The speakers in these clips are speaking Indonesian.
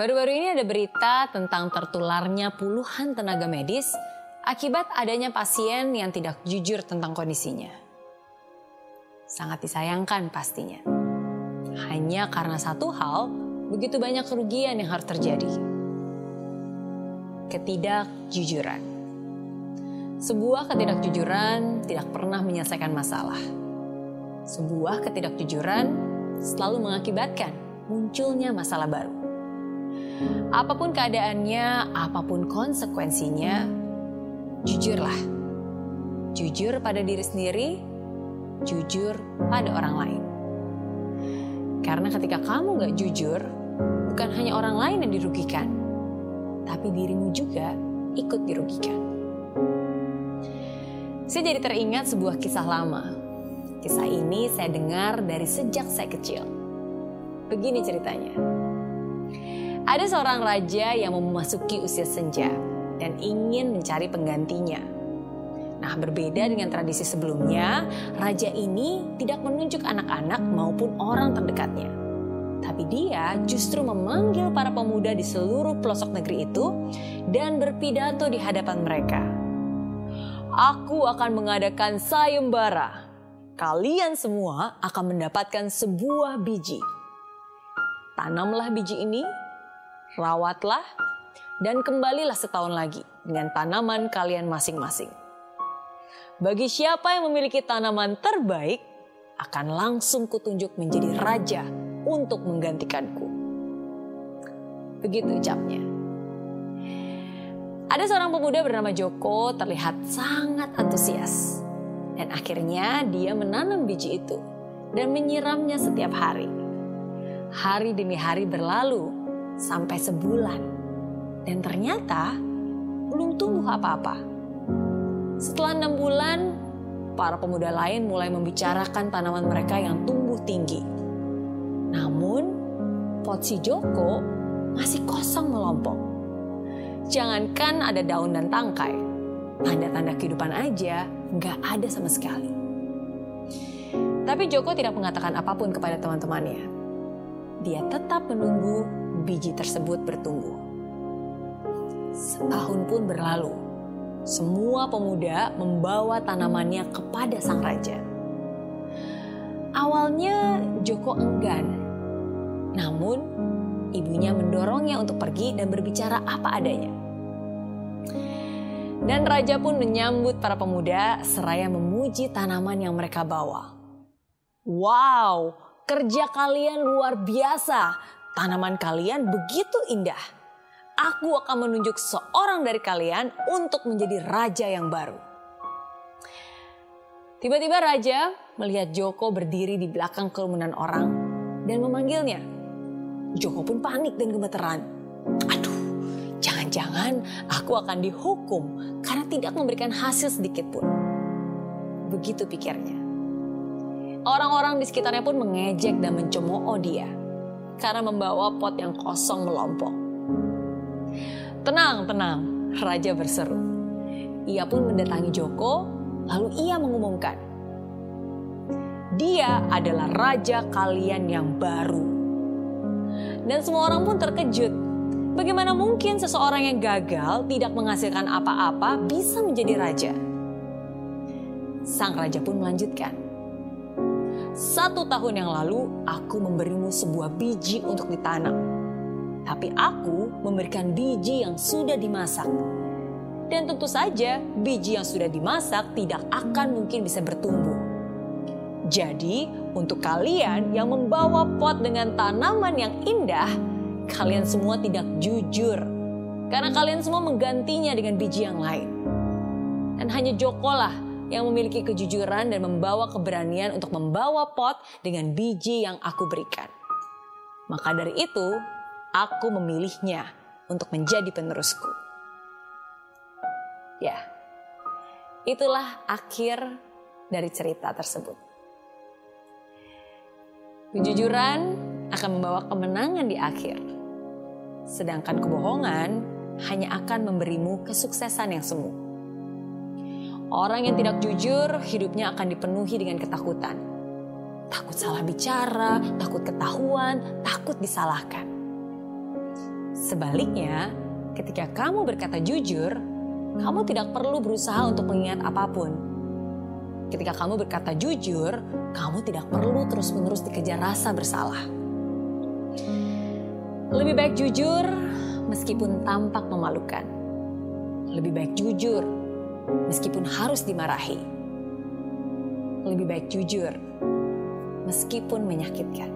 Baru-baru ini ada berita tentang tertularnya puluhan tenaga medis akibat adanya pasien yang tidak jujur tentang kondisinya. Sangat disayangkan pastinya. Hanya karena satu hal, begitu banyak kerugian yang harus terjadi. Ketidakjujuran. Sebuah ketidakjujuran tidak pernah menyelesaikan masalah. Sebuah ketidakjujuran selalu mengakibatkan munculnya masalah baru. Apa pun keadaannya, apa pun konsekuensinya, jujurlah. Jujur pada diri sendiri, jujur pada orang lain. Karena ketika kamu gak jujur, bukan hanya orang lain yang dirugikan, tapi dirimu juga ikut dirugikan. Saya jadi teringat sebuah kisah lama. Kisah ini saya dengar dari sejak saya kecil. Begini ceritanya. Ada seorang raja yang memasuki usia senja dan ingin mencari penggantinya. Nah, berbeda dengan tradisi sebelumnya, raja ini tidak menunjuk anak-anak maupun orang terdekatnya. Tapi dia justru memanggil para pemuda di seluruh pelosok negeri itu dan berpidato di hadapan mereka. Aku akan mengadakan sayembara. Kalian semua akan mendapatkan sebuah biji. Tanamlah biji ini rawatlah, dan kembalilah setahun lagi dengan tanaman kalian masing-masing. Bagi siapa yang memiliki tanaman terbaik, akan langsung kutunjuk menjadi raja untuk menggantikanku. Begitu ucapnya. Ada seorang pemuda bernama Joko terlihat sangat antusias. Dan akhirnya dia menanam biji itu dan menyiramnya setiap hari. Hari demi hari berlalu sampai sebulan. Dan ternyata belum tumbuh apa-apa. Setelah enam bulan, para pemuda lain mulai membicarakan tanaman mereka yang tumbuh tinggi. Namun, pot si Joko masih kosong melompong. Jangankan ada daun dan tangkai, tanda-tanda kehidupan aja nggak ada sama sekali. Tapi Joko tidak mengatakan apa pun kepada teman-temannya. Dia tetap menunggu biji tersebut bertumbuh. Setahun pun berlalu. Semua pemuda membawa tanamannya kepada sang raja. Awalnya Joko enggan. Namun ibunya mendorongnya untuk pergi dan berbicara apa adanya. Dan raja pun menyambut para pemuda seraya memuji tanaman yang mereka bawa. Wow, kerja kalian luar biasa. Tanaman kalian begitu indah. Aku akan menunjuk seorang dari kalian untuk menjadi raja yang baru. Tiba-tiba raja melihat Joko berdiri di belakang kerumunan orang dan memanggilnya. Joko pun panik dan gemeteran. Aduh, jangan-jangan aku akan dihukum karena tidak memberikan hasil sedikit pun. Begitu pikirnya. Orang-orang di sekitarnya pun mengejek dan mencemooh dia karena membawa pot yang kosong melompong. Tenang, tenang, raja berseru. Ia pun mendatangi Joko, lalu ia mengumumkan, "Dia adalah raja kalian yang baru." Dan semua orang pun terkejut. Bagaimana mungkin seseorang yang gagal tidak menghasilkan apa-apa bisa menjadi raja? Sang raja pun melanjutkan, satu tahun yang lalu, aku memberimu sebuah biji untuk ditanam. Tapi aku memberikan biji yang sudah dimasak. Dan tentu saja, biji yang sudah dimasak tidak akan mungkin bisa bertumbuh. Jadi, untuk kalian yang membawa pot dengan tanaman yang indah, kalian semua tidak jujur. Karena kalian semua menggantinya dengan biji yang lain. Dan hanya Joko lah yang memiliki kejujuran dan membawa keberanian untuk membawa pot dengan biji yang aku berikan. Maka dari itu, aku memilihnya untuk menjadi penerusku. Ya, itulah akhir dari cerita tersebut. Kejujuran akan membawa kemenangan di akhir, sedangkan kebohongan hanya akan memberimu kesuksesan yang semu. Orang yang tidak jujur, hidupnya akan dipenuhi dengan ketakutan. Takut salah bicara, takut ketahuan, takut disalahkan. Sebaliknya, ketika kamu berkata jujur, kamu tidak perlu berusaha untuk mengingat apa pun. Ketika kamu berkata jujur, kamu tidak perlu terus-menerus dikejar rasa bersalah. Lebih baik jujur meskipun tampak memalukan. Lebih baik jujur meskipun harus dimarahi. Lebih baik jujur meskipun menyakitkan.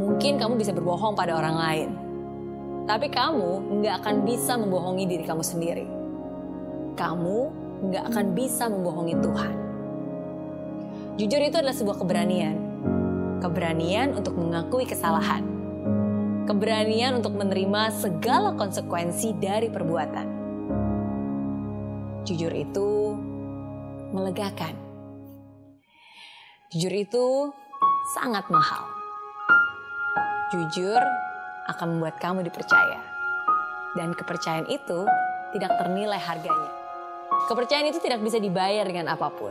Mungkin kamu bisa berbohong pada orang lain, tapi kamu nggak akan bisa membohongi diri kamu sendiri. Kamu nggak akan bisa membohongi Tuhan. Jujur itu adalah sebuah keberanian. Keberanian untuk mengakui kesalahan. Keberanian untuk menerima segala konsekuensi dari perbuatan. Jujur itu melegakan. Jujur itu sangat mahal. Jujur akan membuat kamu dipercaya. Dan kepercayaan itu tidak ternilai harganya. Kepercayaan itu tidak bisa dibayar dengan apa pun.